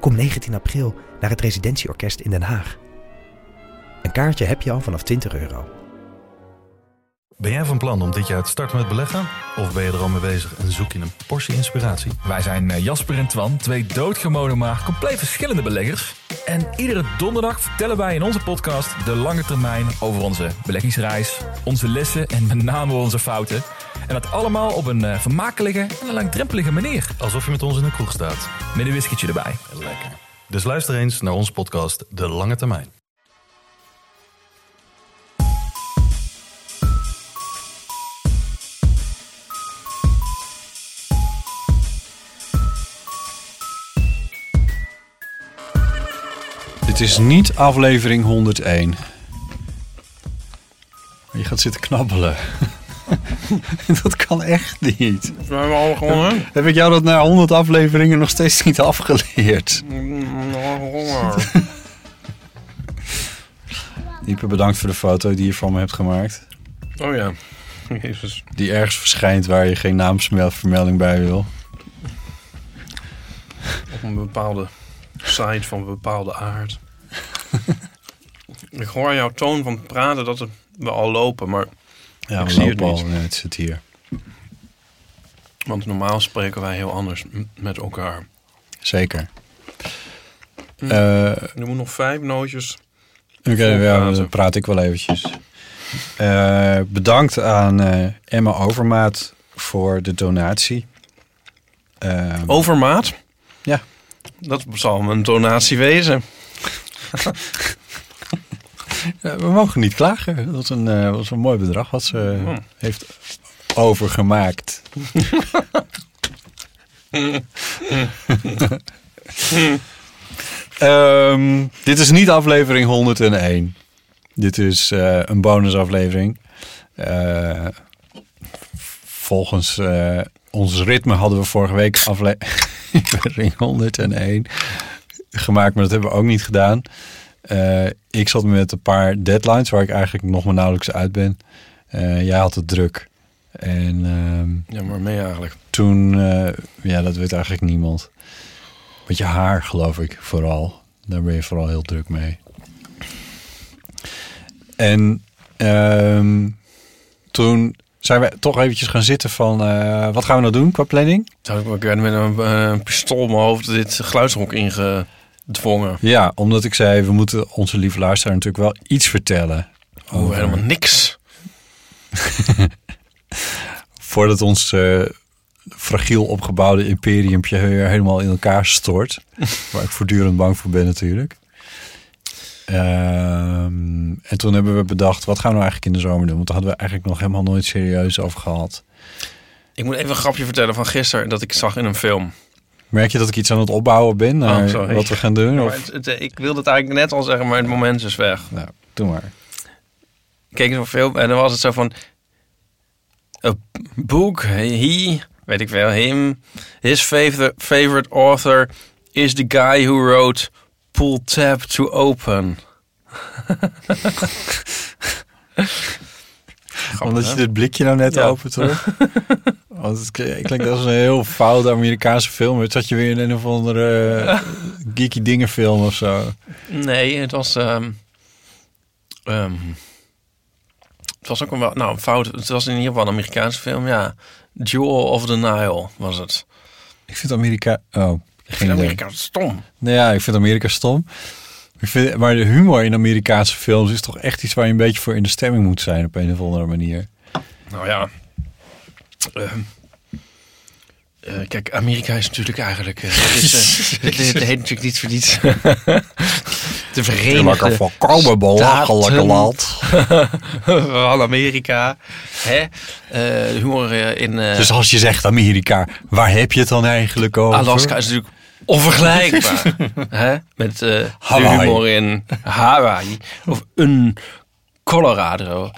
Kom 19 april naar het Residentieorkest in Den Haag. Een kaartje heb je al vanaf 20 euro. Ben jij van plan om dit jaar te starten met beleggen? Of ben je er al mee bezig en zoek je een portie inspiratie? Wij zijn eh, Jasper en Twan, twee doodgewone maar compleet verschillende beleggers. En iedere donderdag vertellen wij in onze podcast de lange termijn over onze beleggingsreis, onze lessen en met name onze fouten. En dat allemaal op een eh, vermakelijke en een langdrempelige manier. Alsof je met ons in de kroeg staat. Met een whiskietje erbij. Lekker. Dus luister eens naar onze podcast De Lange Termijn. Dit is niet aflevering 101. Je gaat zitten knabbelen. dat kan echt niet. We hebben al gewonnen. Heb ik jou dat na 100 afleveringen nog steeds niet afgeleerd? Diepe bedankt voor de foto die je van me hebt gemaakt. Oh ja. Jezus. Die ergens verschijnt waar je geen naamsvermelding bij wil. Op een bepaalde site van een bepaalde aard. ik hoor jouw toon van praten dat we al lopen, maar Ja, Ik zie het niet. Nee, het zit hier. want normaal spreken wij heel anders met elkaar. Zeker. Hm. Eh, Er moeten nog vijf nootjes. Oké, ja, dan praat ik wel eventjes. Eh, bedankt aan eh, Emma Overmaat voor de donatie. Overmaat? Ja. Dat zal een donatie wezen. we mogen niet klagen. Dat was een, eh, was een mooi bedrag wat ze Oh. heeft overgemaakt. Ehm, dit is niet aflevering 101. Dit is eh, een bonusaflevering. Eh, volgens eh, ons ritme hadden we vorige week aflevering 101 gemaakt, maar dat hebben we ook niet gedaan. Eh, ik zat met een paar deadlines waar ik eigenlijk nog maar nauwelijks uit ben. Eh, jij had het druk. En ehm, Ja, maar mee eigenlijk. toen, eh, ja, dat weet eigenlijk niemand. Met je haar, geloof ik, vooral. Daar ben je vooral heel druk mee. En ehm, toen zijn we toch eventjes gaan zitten van... wat gaan we nou doen qua planning? Zou ik kunnen met een pistool op mijn hoofd dit geluidshok ingedwongen. Ja, omdat ik zei, we moeten onze lieve luisteraar natuurlijk wel iets vertellen. Oh, helemaal niks. Voordat ons eh, fragiel opgebouwde imperiumpje helemaal in elkaar stort. waar ik voortdurend bang voor ben natuurlijk. Ehm, en toen hebben we bedacht, wat gaan we nou eigenlijk in de zomer doen? Want daar hadden we eigenlijk nog helemaal nooit serieus over gehad. Ik moet even een grapje vertellen van gisteren dat ik zag in een film. Merk je dat ik iets aan het opbouwen ben Oh, sorry. wat we gaan doen? Het- het- ik wilde het eigenlijk net al zeggen, maar het moment is weg. Nou, doe maar. Ik keek zo'n film en dan was het zo van... A book, he, weet ik wel, him, his favorite, favorite author is the guy who wrote Pull Tab to Open. Omdat je dit blikje nou net Ja. opent hoor. Want het klinkt als een heel fout Amerikaanse film. Het zat je weer in een of andere eh, geeky dingen film of zo. Nee, het was... ehm, ehm, het was ook een wel... Nou, een fout. Het was in ieder geval een Amerikaanse film, ja. Jewel of the Nile was het. Ik vind Amerika... Oh, Ik geen vind. Amerika stom. Nou ja, ik vind Amerika stom. Ik vind, maar de humor in Amerikaanse films is toch echt iets waar je een beetje voor in de stemming moet zijn op een of andere manier. Nou ja. Ehm, eh, kijk, Amerika is natuurlijk eigenlijk. eh, het, is, eh, het, het heet natuurlijk niet voor niets. De Verenigde volkomen belachelijke land. van Amerika. Hè? Eh, humor eh, in. eh, Dus als je zegt Amerika, waar heb je het dan eigenlijk over? Alaska is natuurlijk onvergelijkbaar. hè? Met de Hawaii. humor in Hawaii. Of een Colorado.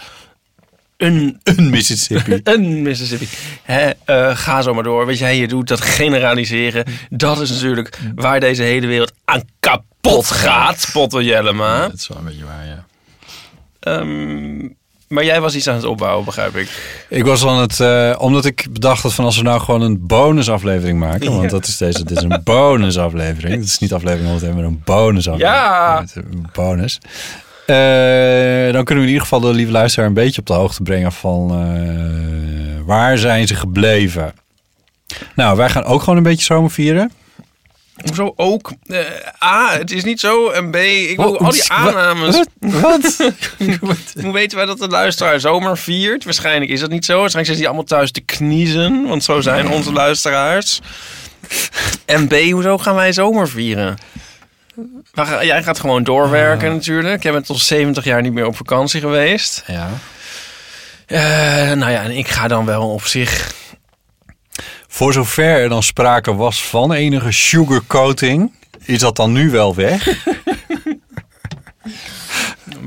Een, Een Mississippi. een Mississippi. Hè? eh, ga zo maar door. Weet jij, je doet dat generaliseren. Dat is natuurlijk waar deze hele wereld aan kapot gaat. Potte Jellema. Dat is wel een beetje waar, ja. Ehm, maar jij was iets aan het opbouwen, begrijp ik. Ik was aan het, eh, omdat ik bedacht dat van als we nou gewoon een bonusaflevering maken, want dat is deze, dit is een bonusaflevering. Het is niet aflevering 101, maar een bonusaflevering. Ja. Een bonus. Eh, dan kunnen we in ieder geval de lieve luisteraar een beetje op de hoogte brengen van eh, waar zijn ze gebleven. Nou, wij gaan ook gewoon een beetje zomer vieren. Hoezo ook? Eh, A, het is niet zo. En B, ik wil Oh, al die aannames. Wat? Hoe weten wij dat de luisteraar zomer viert? Waarschijnlijk is dat niet zo. Waarschijnlijk zitten die allemaal thuis te kniezen. Want zo zijn onze luisteraars. En B, hoezo gaan wij zomer vieren? Jij gaat gewoon doorwerken natuurlijk. Jij bent tot 70 jaar niet meer op vakantie geweest. ja. Eh, nou ja, en ik ga dan wel op zich... Voor zover er dan sprake was van enige sugarcoating, is dat dan nu wel weg?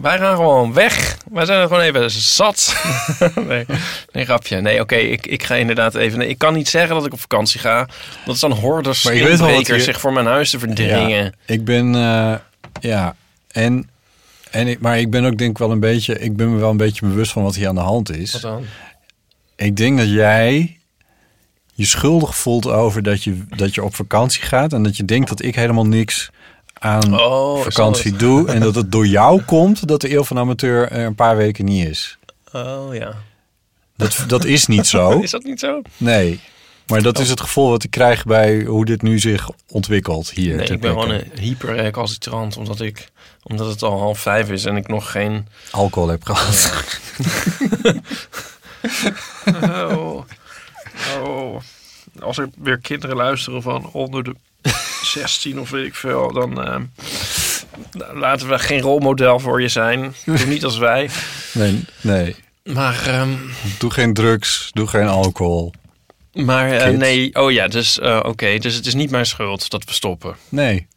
Wij gaan gewoon weg. Wij zijn er gewoon even zat. nee, nee, grapje. Nee, oké, ik, ik ga inderdaad even... nee, ik kan niet zeggen dat ik op vakantie ga. Dat is dan hordes Maar ik weet wel je- zich voor mijn huis te verdringen. Ja, ik ben, eh, ja, en, en ik, maar ik ben ook denk ik wel een beetje, ik ben me wel een beetje bewust van wat hier aan de hand is. Wat dan? Ik denk dat jij je schuldig voelt over dat je, dat je op vakantie gaat en dat je denkt dat ik helemaal niks aan Oh, vakantie doe en dat het door jou komt dat de eeuw van amateur er een paar weken niet is. Oh ja. Dat, dat is niet zo. Is dat niet zo? Nee. Maar dat is het gevoel wat ik krijg bij hoe dit nu zich ontwikkelt hier. Nee, ik ben gewoon een hyper recalcitrant. Omdat, ik, omdat het al half vijf is en ik nog geen... alcohol heb gehad. Oh. oh. Als er weer kinderen luisteren van onder de 16 of weet ik veel, dan eh, nou, laten we geen rolmodel voor je zijn. Doe niet als wij. Nee, nee. Maar, ehm, Doe geen drugs, doe geen alcohol. maar eh, nee, oh ja, dus eh, oké. Dus het is niet mijn schuld dat we stoppen. Nee.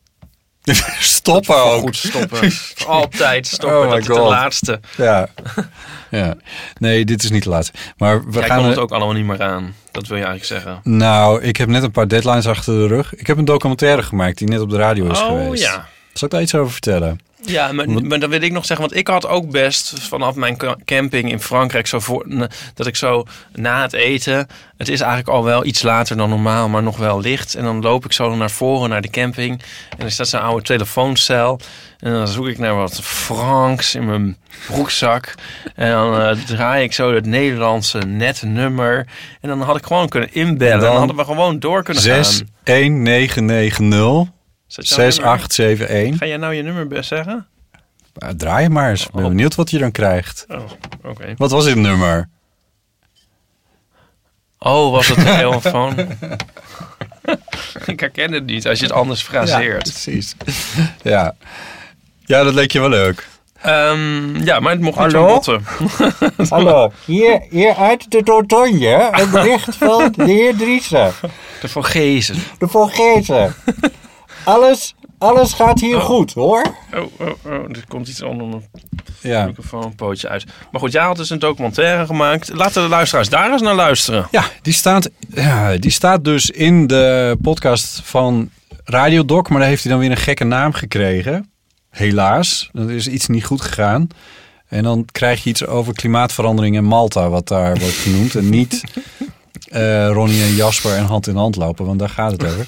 Stoppen ook. Goed stoppen. Altijd stoppen. Oh dat is de laatste. Ja. ja. Nee, dit is niet de laatste. Maar we Jij gaan... het ook allemaal niet meer aan. Dat wil je eigenlijk zeggen. Nou, ik heb net een paar deadlines achter de rug. Ik heb een documentaire gemaakt die net op de radio is oh geweest. ja. Zal ik daar iets over vertellen? Ja, maar, maar dan wil ik nog zeggen, want ik had ook best vanaf mijn camping in Frankrijk zo voor dat ik zo na het eten, het is eigenlijk al wel iets later dan normaal, maar nog wel licht. En dan loop ik zo naar voren naar de camping en er staat zo'n oude telefooncel. En dan zoek ik naar wat franks in mijn broekzak. En dan eh, draai ik zo het Nederlandse nette nummer. En dan had ik gewoon kunnen inbellen. En En dan, hadden we gewoon door kunnen 6 gaan. 1990 Is dat jouw nummer? 6871. Ga jij nou je nummer best zeggen? Uh, draai maar eens. Ik ben Oh. benieuwd wat je dan krijgt. Oh, oké. Wat was dit nummer? Oh, was het de telefoon? ik herken het niet als je het anders Ja, fraseert. precies. ja. ja, dat leek je wel leuk. Ja, ja maar het mocht niet Hallo? botten. Hallo, hier, hier uit de Dordogne, een bericht van de heer Driessen, De van Gezen. de Vorgezen. Alles, alles gaat hier goed, hoor. Oh, oh, oh, er komt iets onder mijn Ja. microfoonpootje uit. Maar goed, jij had dus een documentaire gemaakt. Laten de luisteraars daar eens naar luisteren. Ja, die staat, ja, die staat dus in de podcast van Radio Doc, maar daar heeft hij dan weer een gekke naam gekregen. Helaas, er is iets niet goed gegaan. En dan krijg je iets over klimaatverandering en Malta, wat daar wordt genoemd. En niet eh, Ronnie en Jasper en hand in hand lopen, want daar gaat het over.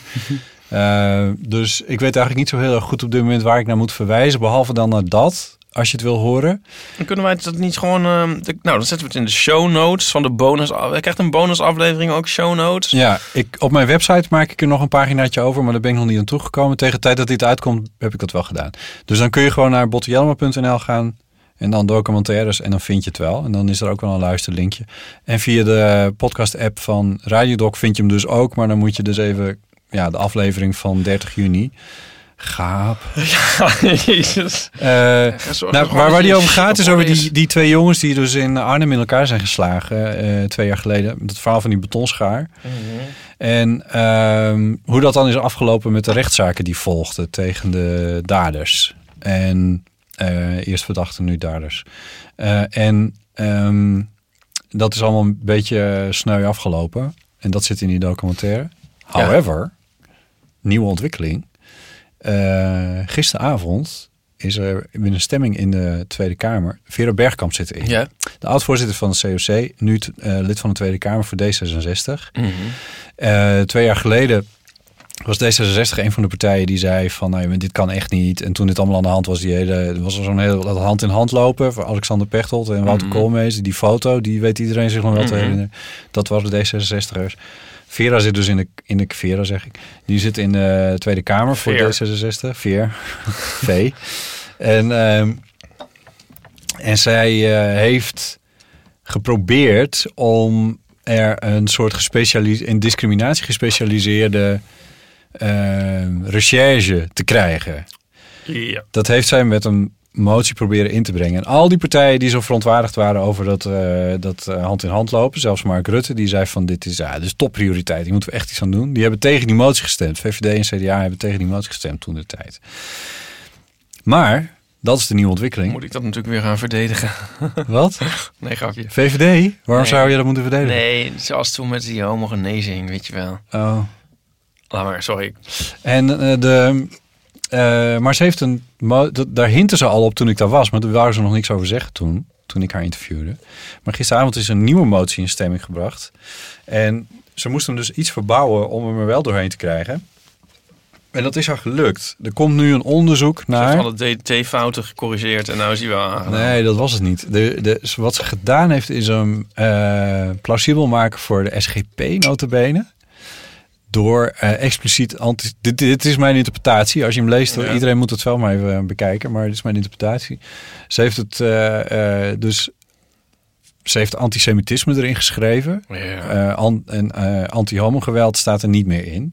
Eh, dus ik weet eigenlijk niet zo heel erg goed op dit moment waar ik naar moet verwijzen, behalve dan naar dat, als je het wil horen. Dan kunnen wij dat niet gewoon... de- nou, dan zetten we het in de show notes van de bonus... Je krijgt een bonusaflevering ook show notes. Ja, ik, op mijn website maak ik er nog een paginaatje over, maar daar ben ik nog niet aan toegekomen. Tegen de tijd dat dit uitkomt, heb ik dat wel gedaan. Dus dan kun je gewoon naar bottejelma.nl gaan en dan documentaires en dan vind je het wel. En dan is er ook wel een luisterlinkje. En via de podcast-app van Radiodoc vind je hem dus ook, maar dan moet je dus even ja, de aflevering van 30 juni Gaap. Jezus. Eh, zorg nou, gewoon waar, waar die over gaat is over die, die twee jongens die dus in Arnhem in elkaar zijn geslagen eh, twee jaar geleden. Het verhaal van die betonschaar. En ehm, hoe dat dan is afgelopen met de rechtszaken die volgden tegen de daders. En eh, eerst verdachten, nu daders. Eh, en ehm, dat is allemaal een beetje sneu afgelopen. En dat zit in die documentaire. Ja. Nieuwe ontwikkeling. Eh, gisteravond is er een stemming in de Tweede Kamer. Vera Bergkamp zit erin. Ja. De oud-voorzitter van het COC, nu eh, lid van de Tweede Kamer voor D66. Mhm. Eh, twee jaar geleden was D66 een van de partijen die zei van nou, dit kan echt niet. En toen dit allemaal aan de hand was, die hele, was er zo'n hele dat hand in hand lopen voor Alexander Pechtold en Wouter Mhm. Koolmees. Die foto, die weet iedereen zich nog wel te Mhm. herinneren. Dat waren de D66'ers. Vera zit dus in de, in de Vera zeg ik. Die zit in de Tweede Kamer voor Veer. D66. Veer. V. En, ehm, en zij eh, heeft geprobeerd om er een soort gespecialiseerde, in discriminatie gespecialiseerde ehm, recherche te krijgen. Ja. Dat heeft zij met een motie proberen in te brengen. En al die partijen die zo verontwaardigd waren over dat, eh, dat eh, hand in hand lopen, zelfs Mark Rutte, die zei van dit is, ja, dit is topprioriteit, hier moeten we echt iets aan doen. Die hebben tegen die motie gestemd. VVD en CDA hebben tegen die motie gestemd toen de tijd. Maar, dat is de nieuwe ontwikkeling. Moet ik dat natuurlijk weer gaan verdedigen? Wat? Nee, grapje. VVD? Waarom Nee. zou je dat moeten verdedigen? Nee, zoals toen met die homogenezing, weet je wel. Oh. Laat maar, sorry. En eh, de. Eh, maar ze heeft een. Daar hinten ze al op toen ik daar was, maar daar waren ze nog niks over zeggen toen. Toen ik haar interviewde. Maar gisteravond is een nieuwe motie in stemming gebracht. En ze moesten hem dus iets verbouwen om hem er wel doorheen te krijgen. En dat is haar gelukt. Er komt nu een onderzoek Ze heeft naar. alle DT-fouten gecorrigeerd en nou is hij wel aangenomen. Nee, dat was het niet. De, de, wat ze gedaan heeft is hem eh, plausibel maken voor de SGP notabene. Door eh, expliciet anti... Dit, dit is mijn interpretatie. Als je hem leest, Ja. iedereen moet het wel maar even bekijken. Maar dit is mijn interpretatie. Ze heeft het eh, eh, dus... Ze heeft antisemitisme erin geschreven. Ja. Eh, an- en eh, anti-homo-geweld staat er niet meer in.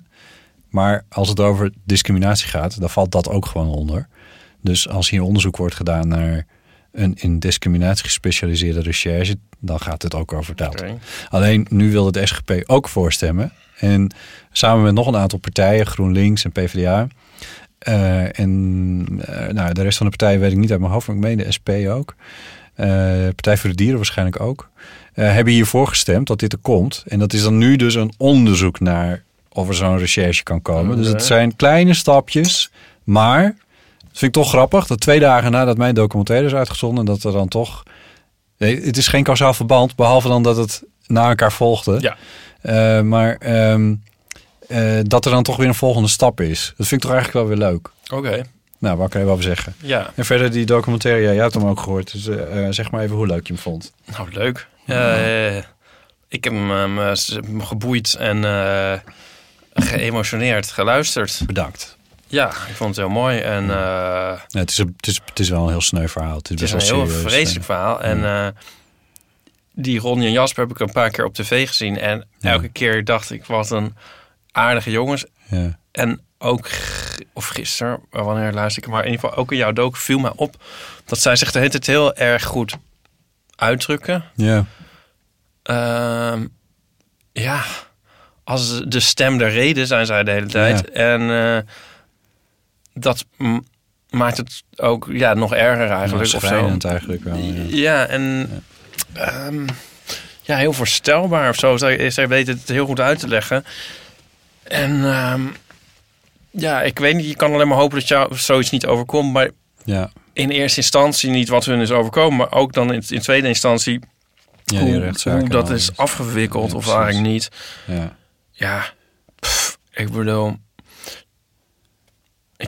Maar als het over discriminatie gaat, dan valt dat ook gewoon onder. Dus als hier onderzoek wordt gedaan naar een in discriminatie gespecialiseerde recherche, dan gaat het ook over dat. Alleen nu wil de SGP ook voorstemmen. En samen met nog een aantal partijen, GroenLinks en PvdA. eh, en eh, nou, de rest van de partijen weet ik niet uit mijn hoofd, maar ik meen de SP ook. Eh, Partij voor de Dieren waarschijnlijk ook. hebben hiervoor gestemd dat dit er komt. En dat is dan nu dus een onderzoek naar of er zo'n recherche kan komen. Dus het zijn kleine stapjes. Maar het vind ik toch grappig dat twee dagen nadat mijn documentaire is uitgezonden, dat er dan toch. Nee, het is geen kausaal verband, behalve dan dat het na elkaar volgde. Ja. Eh, maar ehm, eh, dat er dan toch weer een volgende stap is. Dat vind ik toch eigenlijk wel weer leuk. Oké, Nou, wat kan je wel zeggen? ja. En verder die documentaire, ja, jij hebt hem ook gehoord. Dus eh, zeg maar even hoe leuk je hem vond. Nou, leuk. Ik heb hem geboeid en geëmotioneerd geluisterd. Bedankt. Ja, ik vond het heel mooi. En eh, Ja, het, is het, is, het is wel een heel sneu verhaal. Het is, het is best een heel serieus. vreselijk verhaal. En eh, die Ronnie en Jasper heb ik een paar keer op tv gezien. En elke keer dacht ik, wat een aardige jongens. Ja. En ook, of gisteren, wanneer luister ik, maar in ieder geval ook in jouw dook viel mij op dat zij zich de hele tijd heel erg goed uitdrukken. Ja. Ehm, ja, als de stem der reden zijn zij de hele tijd. En eh, dat maakt het ook ja, nog erger eigenlijk. Ja, of zo. eigenlijk wel. Ja. Ja, en ehm, ja, heel voorstelbaar of zo. Zij, zij weet het heel goed uit te leggen. En ehm, ja, ik weet niet, je kan alleen maar hopen dat jou zoiets niet overkomt. Maar Ja. in eerste instantie niet wat hun is overkomen, maar ook dan in, in tweede instantie Ja, hoe, hoe dat is afgewikkeld Ja, of eigenlijk niet. Ja. Ja, pff, ik bedoel,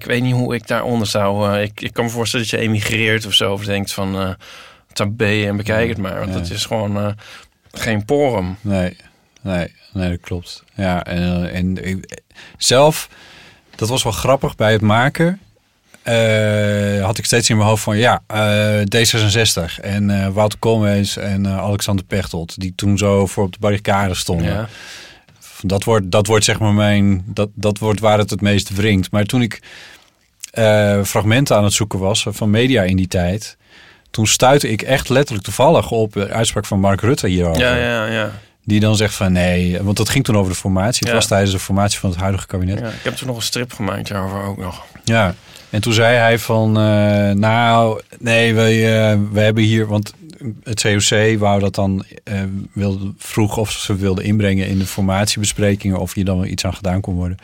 weet niet hoe ik daaronder zou. eh, ik, ik kan me voorstellen dat je emigreert of zo, of denkt van eh tabé en bekijk het maar, want dat is gewoon eh, geen porum. Nee, nee, nee, dat klopt. Ja, en, en ik- zelf, dat was wel grappig bij het maken. had ik steeds in mijn hoofd van ja, eh, D66 en eh, Wouter Koolmees en Alexander Pechtold, die toen zo voor op de barricade stonden. Ja. Dat wordt, dat wordt zeg maar mijn, dat, dat wordt waar het het meest wringt. Maar toen ik eh, fragmenten aan het zoeken was van media in die tijd. Toen stuitte ik echt letterlijk toevallig op de uitspraak van Mark Rutte hierover. Ja, ja, ja. Die dan zegt van nee, want dat ging toen over de formatie. Het Ja. was tijdens de formatie van het huidige kabinet. ja. Ik heb toen nog een strip gemaakt daarover ook nog. Ja, en toen zei hij van, eh, nou, nee, we, eh, we hebben hier, want het COC wou dat dan, eh, wilde, vroeg of ze wilden inbrengen in de formatiebesprekingen, of hier dan wel iets aan gedaan kon worden.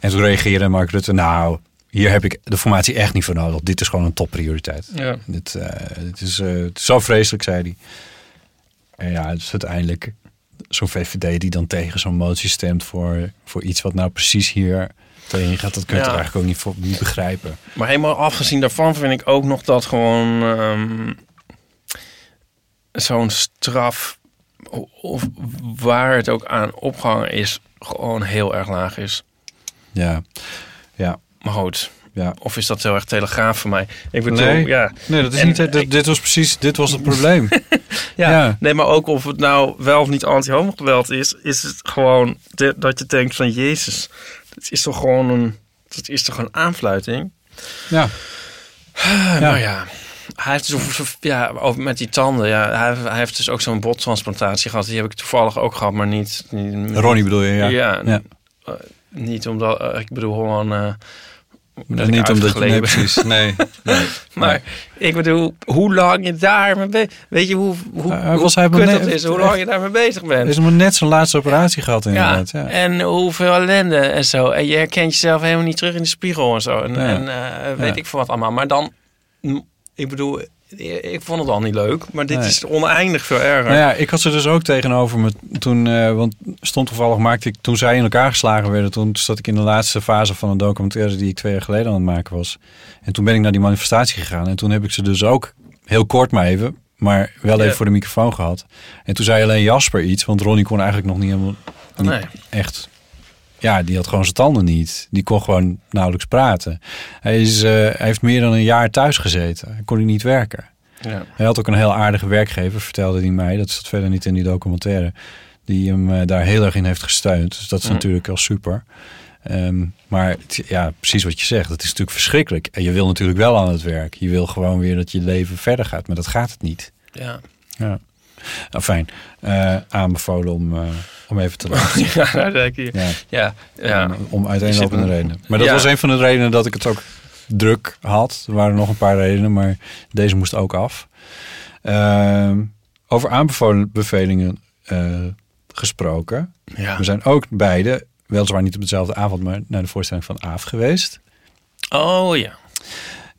En toen reageerde Mark Rutte, nou, hier heb ik de formatie echt niet voor nodig. Dit is gewoon een topprioriteit. Ja. Dit, eh, dit is, eh, het is zo vreselijk, zei hij. En ja, dus uiteindelijk zo'n VVD die dan tegen zo'n motie stemt voor, voor iets wat nou precies hier tegen gaat, dat kun je Ja. eigenlijk ook niet, voor, niet begrijpen. Maar helemaal afgezien daarvan vind ik ook nog dat gewoon ehm, zo'n straf, of waar het ook aan opgehangen is, gewoon heel erg laag is. Ja, ja, Maar goed, ja. of is dat heel erg telegraaf voor mij? Ik bedoel, Nee. ja. Nee, dat is En niet. Dit, ik- dit was precies. Dit was het probleem. Ja, Ja. nee, maar ook of het nou wel of niet anti-homo-geweld is, is het gewoon de- dat je denkt van Jezus, het is toch gewoon een, het is toch een aanfluiting? ja, Ja. Maar ja, hij heeft dus ja, over met die tanden, ja, hij, hij heeft dus ook zo'n bottransplantatie gehad. Die heb ik toevallig ook gehad, maar niet. niet Ronnie bedoel je? Ja. Ja, Ja. eh, niet omdat eh, ik bedoel gewoon. eh, dat ik niet omdat je. Nee, precies. Nee. nee. Maar ik bedoel, hoe lang je daarmee be- Weet je hoe, hoe, Hij hoe was- hij net- is? Hoe lang je daarmee bezig bent? Hij is maar net zijn laatste operatie gehad, Ja, inderdaad. Ja. en hoeveel ellende en zo. En je herkent jezelf helemaal niet terug in de spiegel en zo. En, Ja. en eh, weet Ja. ik veel wat allemaal. Maar dan, ik bedoel, ik vond het al niet leuk. Maar dit Nee. is oneindig veel erger. Nou ja, ik had ze dus ook tegenover me toen, eh, want stond toevallig maakte ik, toen zij in elkaar geslagen werden, toen zat ik in de laatste fase van een documentaire die ik twee jaar geleden aan het maken was. En toen ben ik naar die manifestatie gegaan en toen heb ik ze dus ook, heel kort maar even, maar wel even Ja. voor de microfoon gehad. En toen zei alleen Jasper iets, want Ronnie kon eigenlijk nog niet helemaal, niet Nee. echt, ja, die had gewoon zijn tanden niet. Die kon gewoon nauwelijks praten. Hij, is, eh, hij heeft meer dan een jaar thuis gezeten. Hij kon hij niet werken. Ja. Hij had ook een heel aardige werkgever, vertelde hij mij. Dat zat verder niet in die documentaire. Die hem eh, daar heel erg in heeft gesteund. Dus dat is Mm. natuurlijk al super. Ehm, maar het- ja, precies wat je zegt. Het is natuurlijk verschrikkelijk. En je wil natuurlijk wel aan het werk. Je wil gewoon weer dat je leven verder gaat. Maar dat gaat het niet. Ja. Ja. Nou, fijn. Eh, aanbevolen om, eh, om even te luisteren. ja, daar ik. Ja. Ja, ja. Om, om uiteenlopende redenen. Maar dat Ja. was een van de redenen dat ik het ook druk had. Er waren nog een paar redenen, maar deze moest ook af. Ehm, over aanbevolen bevelingen eh, gesproken. ja. We zijn ook beide, weliswaar niet op dezelfde avond, maar naar de voorstelling van Aaf geweest. Oh ja.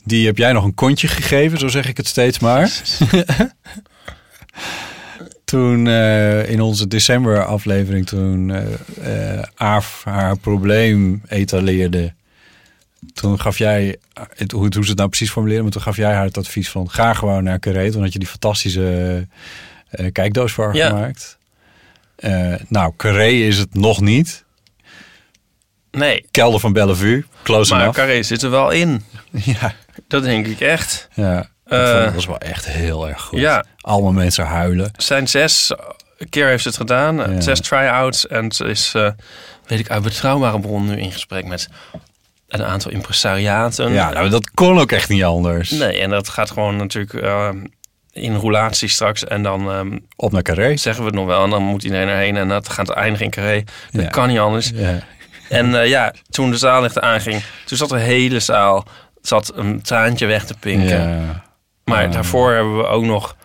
Die heb jij nog een kontje gegeven, zo zeg ik het steeds maar. toen eh, in onze december aflevering, toen eh Aaf haar probleem etaleerde. Toen gaf jij, het, hoe, hoe ze het nou precies formuleren, maar toen gaf jij haar het advies van ga gewoon naar Carré. Toen had je die fantastische eh, kijkdoos voor Ja. gemaakt. Eh, nou, Carré is het nog niet. Nee, Kelder van Bellevue, close maar enough. Carré zit er wel in. Ja, Dat denk ik echt. ja. Ik Eh, was wel echt heel erg goed. Ja. Allemaal mensen huilen. zijn zes keer heeft ze het gedaan. Ja. Zes try-outs. En ze is, weet ik, uit betrouwbare bron nu in gesprek met een aantal impresariaten. Ja, nou, dat kon ook echt niet anders. Nee, en dat gaat gewoon natuurlijk eh, in roulatie straks. En dan ehm, Op naar Carré. zeggen we het nog wel. En dan moet iedereen erheen. En dat gaat eindigen in Carré. Dat Ja. kan niet anders. Ja. En eh, ja, toen de zaallicht aanging, toen zat de hele zaal zat een traantje weg te pinken. Ja. Maar Ja. daarvoor hebben we ook nog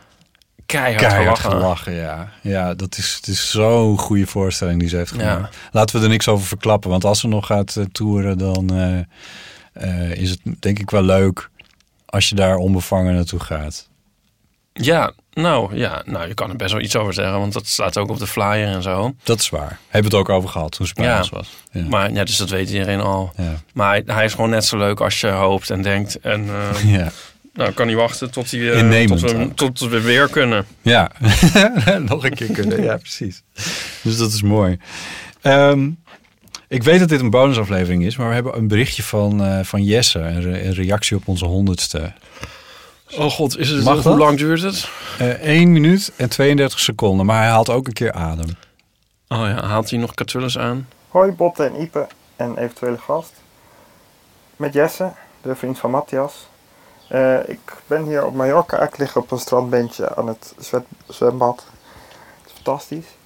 keihard, Keihard gelachen. gelachen, ja. Ja, dat is, het is zo'n goede voorstelling die ze heeft Ja. gemaakt. Laten we er niks over verklappen, want als ze nog gaat eh, toeren, dan eh, eh, is het denk ik wel leuk als je daar onbevangen naartoe gaat. Ja, nou ja, nou je kan er best wel iets over zeggen, want dat staat ook op de flyer en zo. Dat is waar. Hebben we het ook over gehad toen ze bij Ja. was. Ja. Maar ja, dus dat weet iedereen al. ja. Maar hij, hij is gewoon net zo leuk als je hoopt en denkt. En ja. Nou, kan niet wachten tot, hij, eh, tot, we, tot we weer kunnen. Ja, nog een keer kunnen. Ja, precies. Dus dat is mooi. Ehm, ik weet dat dit een bonusaflevering is, maar we hebben een berichtje van, eh, van Jesse, een, re- een reactie op onze honderdste. Oh god, is het, Mag hoe lang duurt het? Eh 1 minuut en 32 seconden, maar hij haalt ook een keer adem. Oh ja, haalt hij nog Catullus aan? Hoi Botte en Ipe en eventuele gast. Met Jesse. de vriend van Matthias. Eh, ik ben hier op Mallorca. Ik lig op een strandbentje aan het zwembad. Het is fantastisch.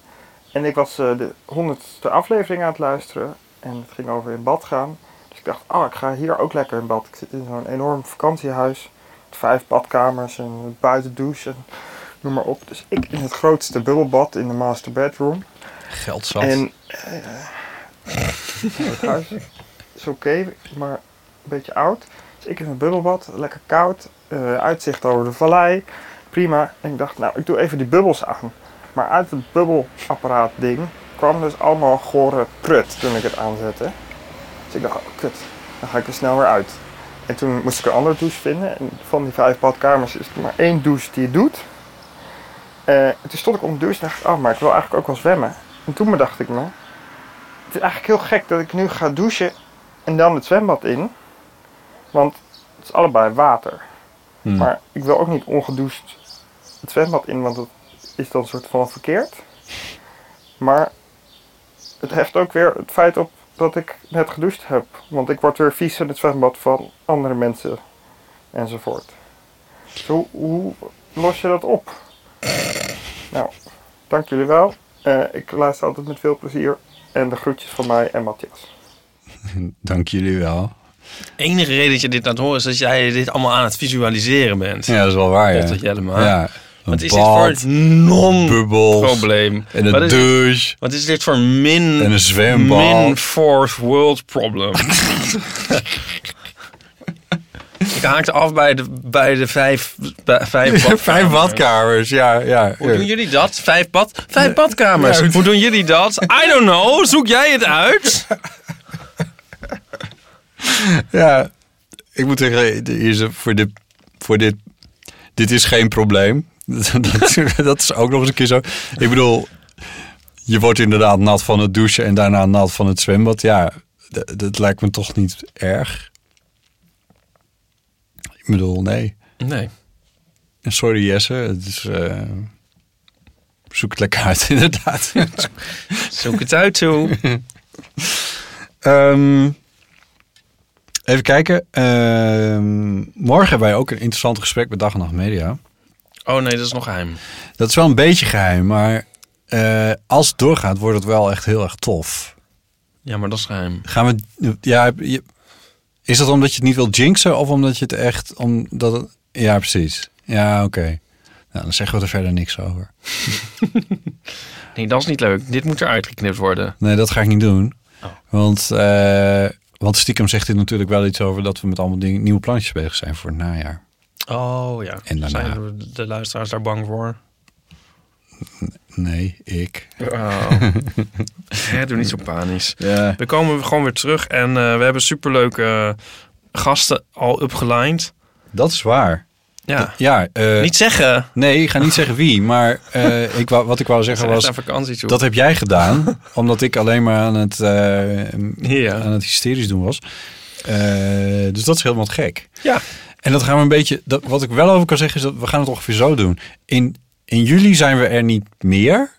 En ik was eh, de honderdste aflevering aan het luisteren. En het ging over in bad gaan. Dus ik dacht, oh, ik ga hier ook lekker in bad. Ik zit in zo'n enorm vakantiehuis. Met vijf badkamers en een buitendouche en noem maar op. Dus ik in het grootste bubbelbad in de master bedroom. Geld zat. En eh, het huis is oké, maar een beetje oud. Ik in een bubbelbad, lekker koud, eh, uitzicht over de vallei, prima. En ik dacht, nou, ik doe even die bubbels aan. Maar uit het bubbelapparaat ding kwam dus allemaal gore prut toen ik het aanzette. Dus ik dacht, oh, kut, dan ga ik er snel weer uit. En toen moest ik een andere douche vinden. En van die vijf badkamers is er maar één douche die het doet. En toen stond ik onder de douche en dacht oh, maar ik wil eigenlijk ook wel zwemmen. En toen bedacht ik me, het is eigenlijk heel gek dat ik nu ga douchen en dan het zwembad in. Want het is allebei water. Hmm. Maar ik wil ook niet ongedoucht het zwembad in, want dat is dan een soort van verkeerd. Maar het heft ook weer het feit op dat ik net gedoucht heb. Want ik word weer vies in het zwembad van andere mensen enzovoort. Dus hoe, los je dat op? Nou, dank jullie wel. Eh, ik luister altijd met veel plezier. En de groetjes van mij en Matthias. Dank jullie wel. Enige reden dat je dit aan het horen is dat jij dit allemaal aan het visualiseren bent. Ja, dat is wel waar, ja. Potter Jellema. Ja. Wat is dit voor non-probleem? en Wat een is dit- douche, Wat is dit voor min... en een zwembad. Min fourth world problem. ik haakte af bij de, bij de vijf, bij, vijf, badkamers. Vijf badkamers, ja. ja. Hoe doen jullie dat? Vijf, bad, vijf badkamers. Ja. Hoe doen jullie dat? I don't know. Zoek jij het uit? Ja, ik moet zeggen, voor dit, voor dit, dit is geen probleem. dat, dat is ook nog eens een keer zo. Ik bedoel, je wordt inderdaad nat van het douchen en daarna nat van het zwembad. Ja, dat lijkt me toch niet erg. Ik bedoel, nee. Nee. Sorry Jesse, het is... eh, zoek het lekker uit, inderdaad. Zoek het uit toe. Ehm, even kijken. Ehm, morgen hebben wij ook een interessant gesprek met Dag en Nacht Media. Oh nee, dat is nog geheim. Dat is wel een beetje geheim, maar eh, als het doorgaat, wordt het wel echt heel erg tof. Ja, maar dat is geheim. Gaan we. Ja, je- is dat omdat je het niet wil jinxen of omdat je het echt. Omdat het, ja, precies. Ja, oké. Nou, dan zeggen we er verder niks over. Nee, dat is niet leuk. Dit moet eruit geknipt worden. Nee, dat ga ik niet doen. Oh. Want, eh, want stiekem zegt dit natuurlijk wel iets over dat we met allemaal dingen, nieuwe plannetjes bezig zijn voor het najaar. Oh ja. En daarna- Zijn de luisteraars daar bang voor? Nee, ik. Oh. ja, doe niet zo panisch. Ja. We komen gewoon weer terug en eh, we hebben superleuke eh, gasten al upgelined. Dat is waar. Ja. Ja, eh, Niet zeggen. nee, ik ga niet zeggen wie, maar eh, ik wou, wat ik wou zeggen was, vakantie dat heb jij gedaan, omdat ik alleen maar aan het, eh, Ja. aan het hysterisch doen was. Dus dat is helemaal gek. Ja. En dat gaan we een beetje, dat, wat ik wel over kan zeggen is dat we gaan het ongeveer zo doen. In, in juli zijn we er niet meer,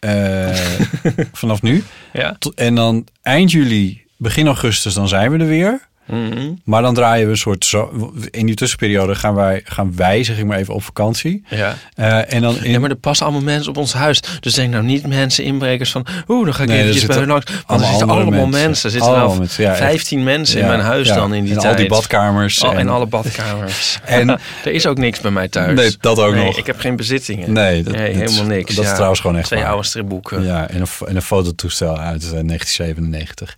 vanaf nu. Ja. Tot- En dan eind juli, begin augustus, dan zijn we er weer. Mhm. Maar dan draaien we een soort zo. In die tussenperiode gaan wij, gaan wij zeg ik maar even op vakantie. Ja. Eh, en dan in. ja, maar er passen allemaal mensen op ons huis. Dus denk nou niet mensen, inbrekers van... Oeh, dan ga ik Nee, eventjes bij hun langs. Want er zitten allemaal mensen. mensen. Er zitten Allemaal wel mensen, ja, echt. 15 mensen Ja, in mijn huis ja. dan in die en tijd. al die badkamers. Oh, en alle badkamers. En- er is ook niks bij mij thuis. Nee, dat ook Nee, nog. Ik heb geen bezittingen. Nee, dat- helemaal niks. dat is Ja. trouwens gewoon echt Twee oude stripboeken. Ja. Ja, en een, en een fototoestel uit eh, 1997.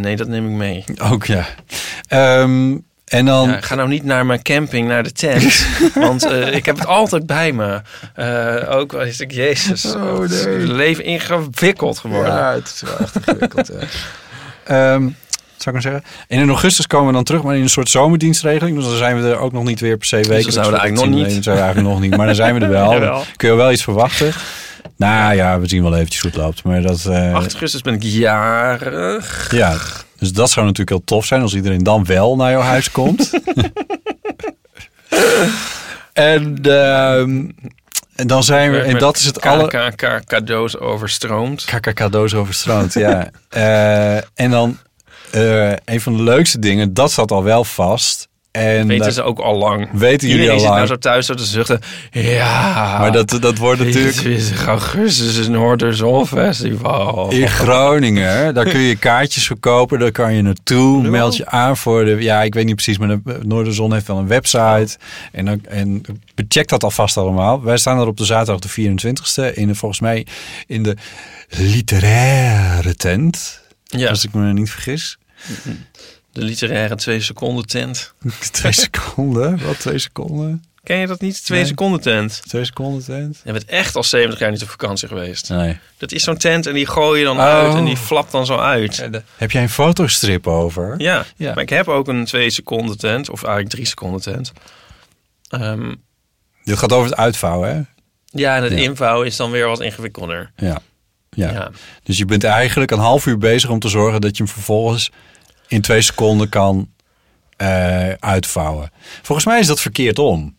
nee, dat neem ik mee. Ook ja. Ehm, en dan. Ja, ga nou niet naar mijn camping, naar de tent. want eh, ik heb het altijd bij me. Eh, ook wel is ik, jezus. Oh, is nee. het leven ingewikkeld geworden. Ja, het is wel echt ingewikkeld. ja. Ehm, zou ik nou zeggen? En in augustus komen we dan terug, maar in een soort zomerdienstregeling. Dus dan zijn we er ook nog niet weer per se weken. dan zijn we er eigenlijk nog niet. Dat zijn we eigenlijk nog niet. Maar dan zijn we er wel. Dan kun je wel iets verwachten. Nou ja, we zien wel eventjes hoe het loopt. Maar dat, eh, 8 augustus ben ik jarig. ja, dus dat zou natuurlijk heel tof zijn als iedereen dan wel naar jouw huis komt. en, ehm, en dan zijn we, en dat is het alle... KKK cadeaus overstroomd. KK cadeaus overstroomd, ja. Eh, en dan eh, een van de leukste dingen, dat zat al wel vast. En Weten ze ook al lang. weten jullie Iedereen al zit nou lang. zo thuis zo te zuchten. Ja. Maar dat, dat wordt natuurlijk 23 augustus is Noorderzonfestival. in Groningen. Daar kun je kaartjes verkopen. Daar kan je naartoe. Meld je aan voor de... Ja, ik weet niet precies, maar de Noorderzon heeft wel een website. En, dan, en check dat alvast allemaal. Wij staan er op de zaterdag de 24e. In de, volgens mij in de literaire tent. Ja, Als ik me niet vergis. De literaire twee seconden tent. Twee seconden? Wat twee seconden? Ken je dat niet? Twee Nee. seconden tent. Twee seconden tent? Je bent echt al 70 jaar niet op vakantie geweest. Nee. Dat is zo'n tent en die gooi je dan Oh. uit en die flapt dan zo uit. Heb jij een fotostrip over? Ja, Ja. maar ik heb ook een twee seconden tent, of eigenlijk drie seconden tent. Ehm, Dit gaat over het uitvouwen, hè? ja, en het Ja. invouwen is dan weer wat ingewikkelder. Ja. Ja. Ja. Dus je bent eigenlijk een half uur bezig om te zorgen dat je hem vervolgens in twee seconden kan eh, uitvouwen. Volgens mij is dat verkeerd om.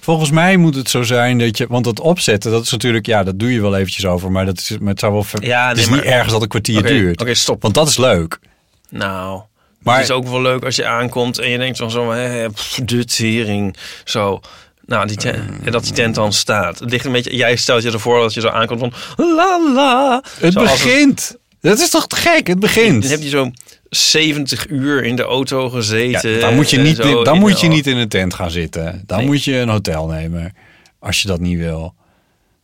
Volgens mij moet het zo zijn dat je, want dat opzetten, dat is natuurlijk, ja, dat doe je wel eventjes over, maar dat is, maar het zou wel, Ja, het nee, is maar- niet ergens dat een kwartier duurt. Oké, stop. Want dat is leuk. Nou, Maar- het is ook wel leuk als je aankomt en je denkt van zo, hè, pff, de tering, zo. Nou, die tent, en dat die tent dan staat. Het ligt een beetje, jij stelt je ervoor dat je zo aankomt van la la. Het begint. Dat is toch gek? Het begint. Dan heb je zo 70 uur in de auto gezeten. Ja, dan moet je niet, dan moet je niet in een tent gaan zitten. Dan Nee. moet je een hotel nemen. Als je dat niet wil.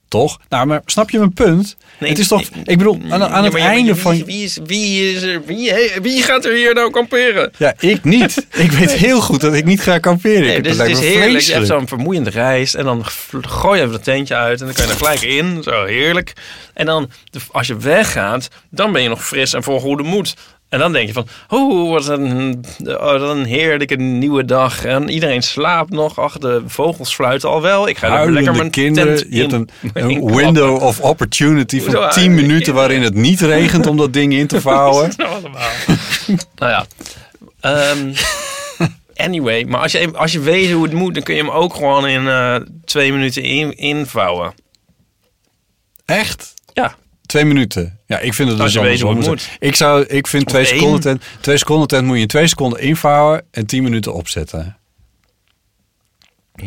Toch? Nou, maar snap je mijn punt? Nee, het is toch, nee, ik bedoel, aan, aan Ja, het einde van... Wie, is, wie, is er, wie, wie gaat er hier nou kamperen? Ja, ik niet. Ik weet heel goed dat ik niet ga kamperen. Nee, dus het is heerlijk. Je hebt zo'n vermoeiende reis. En dan gooi je even dat tentje uit. En dan kan je er gelijk in. Zo heerlijk. En dan, als je weggaat, dan ben je nog fris en vol goede moed. En dan denk je van, oh, wat een, oh, wat een heerlijke nieuwe dag. En iedereen slaapt nog. Ach, de vogels fluiten al wel. Ik ga Huilende lekker mijn kinderen. tent je hebt een, window of opportunity van 10 huilende minuten kinderen? waarin het niet regent om dat ding in te vouwen. Nou, ja. Ehm, anyway, maar als je, als je weet hoe het moet, dan kun je hem ook gewoon in eh, twee minuten in, invouwen. Echt? Ja. Twee minuten. Ja, ik vind het dus andersom. Ik zou, ik vind Of twee één. seconden tent. Twee seconden tent moet je in twee seconden invouwen en tien minuten opzetten.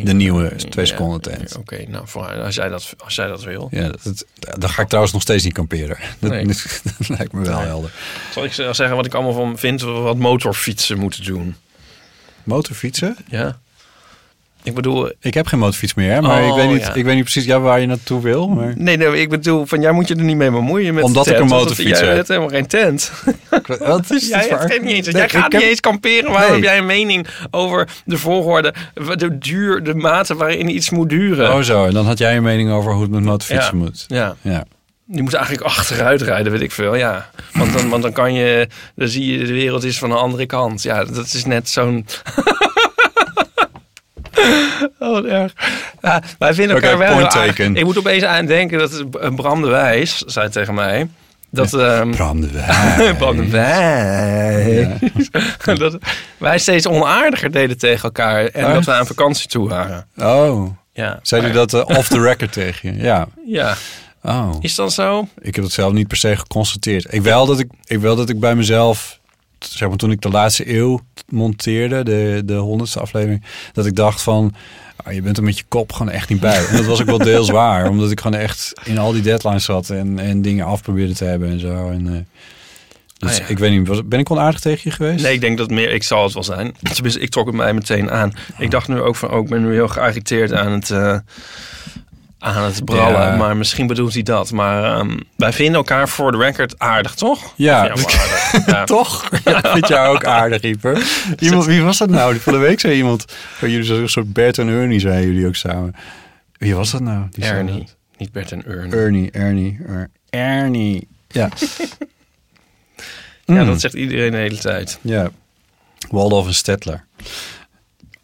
De nieuwe twee Ja, seconden tent. Oké, nou, als jij dat, als jij dat wil. Ja, dat, dan ga ik trouwens nog steeds niet kamperen. Dat, Nee. dat lijkt me wel Nee. helder. Zal ik zeggen wat ik allemaal van vind wat motorfietsen moeten doen? Motorfietsen? Ja. Ik bedoel, Ik heb geen motorfiets meer, hè, maar Oh, ik, weet niet, ja. ik weet niet precies ja, waar je naartoe wil. Maar... nee, nee, ik bedoel, van jij moet je er niet mee bemoeien met Omdat de ik een motorfiets Jij heb. hebt helemaal geen tent. Wat is Jij, hebt niet eens, Nee, jij gaat heb- niet eens kamperen. Waarom Nee. heb jij een mening over de volgorde, de duur, de mate waarin iets moet duren? Oh zo, en dan had jij een mening over hoe het met motorfietsen Ja. moet. Ja, Ja. die moet eigenlijk achteruit rijden, weet ik veel. Ja, want dan, want dan kan je, dan zie je de wereld is van een andere kant. Ja, dat is net zo'n. Oh, wat erg. Ja, wij vinden elkaar wel. aardig. Ik moet opeens aan denken dat eh, Bram de Wijs zei tegen mij. Dat, ehm Bram de Wijk. Bram de Wijs. dat wij steeds onaardiger deden tegen elkaar. En Echt? dat we aan vakantie toe waren. Oh, Ja. zei u dat eh, off the record tegen je? Ja. Ja. Oh, Is dat zo? ik heb het zelf niet per se geconstateerd. Ik wel dat ik, ik, wel dat ik bij mezelf, zeg maar toen ik de laatste eeuw monteerde, de, de honderdste aflevering, dat ik dacht van, ah, je bent er met je kop gewoon echt niet bij. En dat was ook wel deels waar, omdat ik gewoon echt in al die deadlines zat en, en dingen af probeerde te hebben en zo. En, eh, dus Ah, ja. ik weet niet, was, ben ik onaardig tegen je geweest? Nee, ik denk dat meer, ik zal het wel zijn. Tenminste, ik trok het mij meteen aan. Ik dacht nu ook van, oh, ik ben nu heel geagiteerd aan het, eh, aan het brallen. Ja. Maar misschien bedoelt hij dat. Maar ehm, wij vinden elkaar voor de record aardig, toch? Ja. Ja, aardig. Ja. Toch? Ja, vind jou ook aardig, Ieper. Iemand, wie was dat nou? Van de week zei iemand, van jullie zijn een soort Bert en Ernie, zijn jullie ook samen. Wie was dat nou? Die Ernie, dat? niet Bert en Ernie. Ernie, Ernie, Er- Ernie. Ja. Ja, Mm. dat zegt iedereen de hele tijd. Ja. Waldorf en Stettler.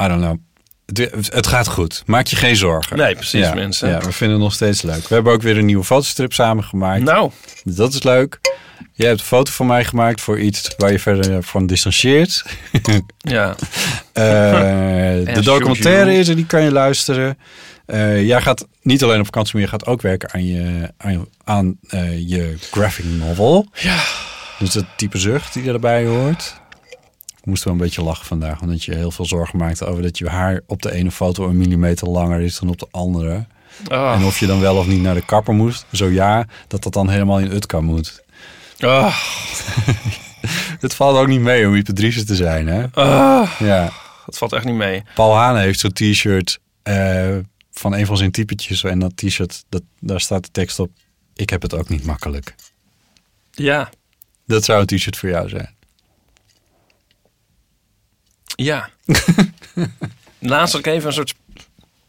I don't know. Het, het gaat goed. Maak je geen zorgen. Nee, precies, ja, mensen. Ja, we vinden het nog steeds leuk. We hebben ook weer een nieuwe fotostrip samengemaakt. Nou, Dat is leuk. Jij hebt een foto van mij gemaakt voor iets waar je verder van distancieert. ja. Eh, de documentaire is er, die kan je luisteren. Eh, jij gaat niet alleen op vakantie, maar je gaat ook werken aan je, aan, je- aan, eh, je graphic novel. Dus dat type zucht die erbij hoort. Moest wel een beetje lachen vandaag. Omdat je heel veel zorgen maakte over dat je haar op de ene foto een millimeter langer is dan op de andere. Ah. En of je dan wel of niet naar de kapper moest. Zo ja, dat dat dan helemaal in Utka moet. Ah. Het valt ook niet mee om hyperdrice te zijn, hè? Ah. Ja. Dat valt echt niet mee. Paul Haan heeft zo'n t-shirt eh, van een van zijn typetjes. En dat t-shirt, dat, daar staat de tekst op... Ik heb het ook niet makkelijk. Ja, Dat zou een t-shirt voor jou zijn. Ja. Laatst ik even een soort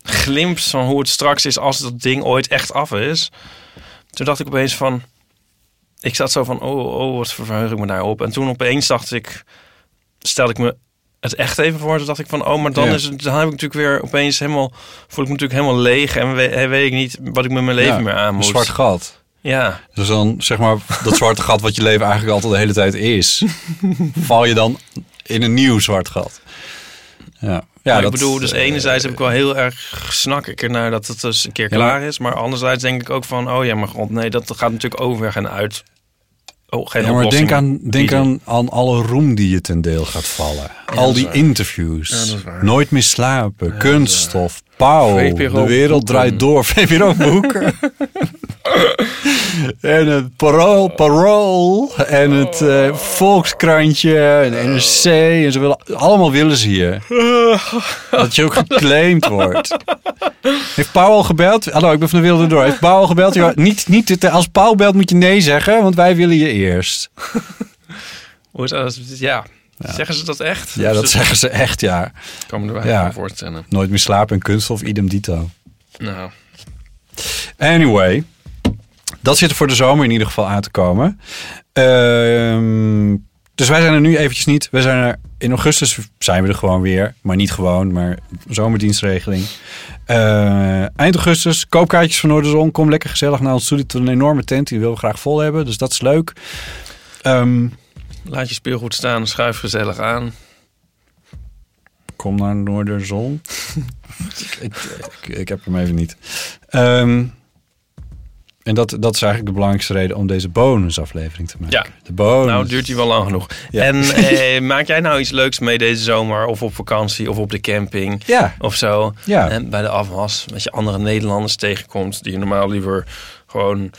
glimp van hoe het straks is als dat ding ooit echt af is. Toen dacht ik opeens van... Ik zat zo van, oh, oh, wat verheug ik me daarop. En toen opeens dacht ik... Stelde ik me het echt even voor. Toen dacht ik van, oh, maar dan, Ja. is het, dan heb ik natuurlijk weer opeens helemaal... Voel ik me natuurlijk helemaal leeg. En weet, weet ik niet wat ik met mijn leven Ja, meer aan Een moet. zwart gat. Ja, Dus dan zeg maar dat zwarte gat wat je leven eigenlijk altijd de hele tijd is. val je dan in een nieuw zwart gat. Ja, ja ik dat- bedoel, dus eh, enerzijds heb ik wel heel erg snak ik ernaar dat het dus een keer Ja, klaar is. Maar anderzijds denk ik ook van, oh ja, maar god, nee, dat gaat natuurlijk overweg en uit. Oh, geen Ja, maar denk, aan, denk aan, aan alle roem die je ten deel gaat vallen. Al die interviews. Ja. Nooit meer slapen. kunststof. Pauw. De wereld draait door. VPRO boeken. en het parool, parool. En het eh, Volkskrantje. En NRC. En ze willen, allemaal willen ze je. Dat je ook geclaimd wordt. Heeft Pauw al gebeld? Hallo, ik ben van de wereld door. Heeft Pauw al gebeld? Ja, niet, niet, als Pauw belt moet je nee zeggen. Want wij willen je eerst. Dat? Ja. Zeggen ze dat echt? Ja, dat Dus zeggen ze echt, ja. Ik kan me er Ja. ja. voorstellen. Nooit meer slapen en kunst of idem dito. Nou, Anyway, dat zit er voor de zomer in ieder geval aan te komen. Ehm, dus wij zijn er nu eventjes niet. We zijn er in augustus zijn we er gewoon weer. Maar niet gewoon, maar zomerdienstregeling. Eh, eind augustus, koopkaartjes van Noorderzon. Kom lekker gezellig naar ons. Het is een enorme tent, die willen we graag vol hebben. Dus dat is leuk. Ehm, laat je speelgoed staan, schuif gezellig aan. Kom naar Noorderzon. ik, ik, ik, ik heb hem even niet. Ehm, en dat, dat is eigenlijk de belangrijkste reden om deze bonusaflevering te maken. Ja. De bonus. Nou, duurt die wel lang genoeg. Ja. En eh, maak jij nou iets leuks mee deze zomer? Of op vakantie, of op de camping? Ja. Of zo. Ja. En bij de afwas, dat je andere Nederlanders tegenkomt... die je normaal liever gewoon,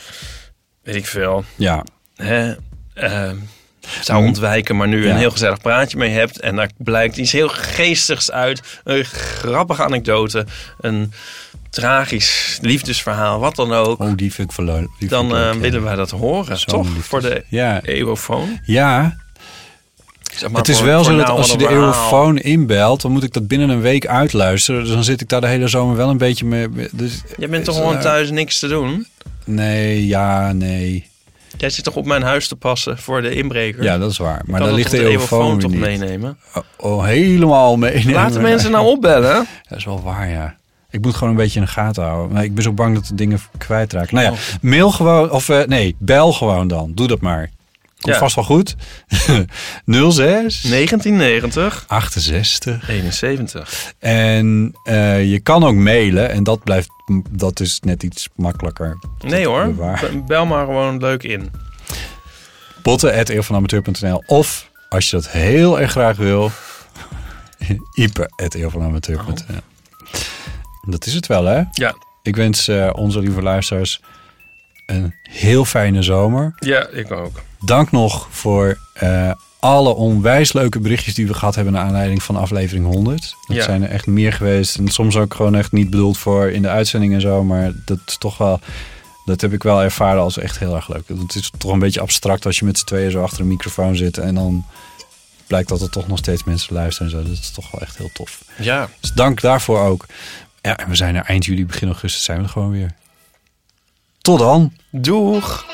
weet ik veel... Ja. Hè, eh, zou ontwijken, maar nu Ja. een heel gezellig praatje mee hebt. En daar blijkt iets heel geestigs uit. Een grappige anekdote. Een tragisch liefdesverhaal, wat dan ook. Oh, die vind ik dan leuk, eh, ja. willen wij dat horen, Zo'n toch? liefdes- Voor de Ja. Ja, Zeg maar het is voor- wel voor zo dat nou als je de. Eurofoon inbelt, dan moet ik dat binnen een week uitluisteren. Dus dan zit ik daar de hele zomer wel een beetje mee. Dus, Je bent toch gewoon eh, thuis niks te doen? Nee, ja, nee. Jij zit toch op mijn huis te passen voor de inbreker? Ja, dat is waar. Maar dan dat ligt de Eurofoon toch niet. meenemen? Oh, oh, helemaal meenemen. Laten mensen nou opbellen. Dat is wel waar, ja. Ik moet gewoon een beetje in de gaten houden. Maar ik ben zo bang dat de dingen kwijtraken. Nou ja, Oh. mail gewoon. Of eh, nee, bel gewoon dan. Doe dat maar. Komt Ja. vast wel goed. 06 1990, 68. 71. En eh, je kan ook mailen. En dat blijft, dat is net iets makkelijker. Nee hoor, bel maar gewoon leuk in. Botten.eeuwvanamateur.nl Of als je dat heel erg graag wil, ipe.eeuwvanamateur.nl Dat is het wel, hè? Ja, Ik wens eh, onze lieve luisteraars een heel fijne zomer. ja ik ook. Dank nog voor eh, alle onwijs leuke berichtjes die we gehad hebben... naar aanleiding van aflevering 100. Dat Ja. zijn er echt meer geweest. En soms ook gewoon echt niet bedoeld voor in de uitzending en zo. Maar dat is toch wel... Dat heb ik wel ervaren als echt heel erg leuk. Het is toch een beetje abstract als je met z'n tweeën zo achter een microfoon zit... en dan blijkt dat er toch nog steeds mensen luisteren en zo. Dat is toch wel echt heel tof. Ja, Dus dank daarvoor ook. Ja, en we zijn er eind juli, begin augustus zijn we er gewoon weer. Tot dan! doeg!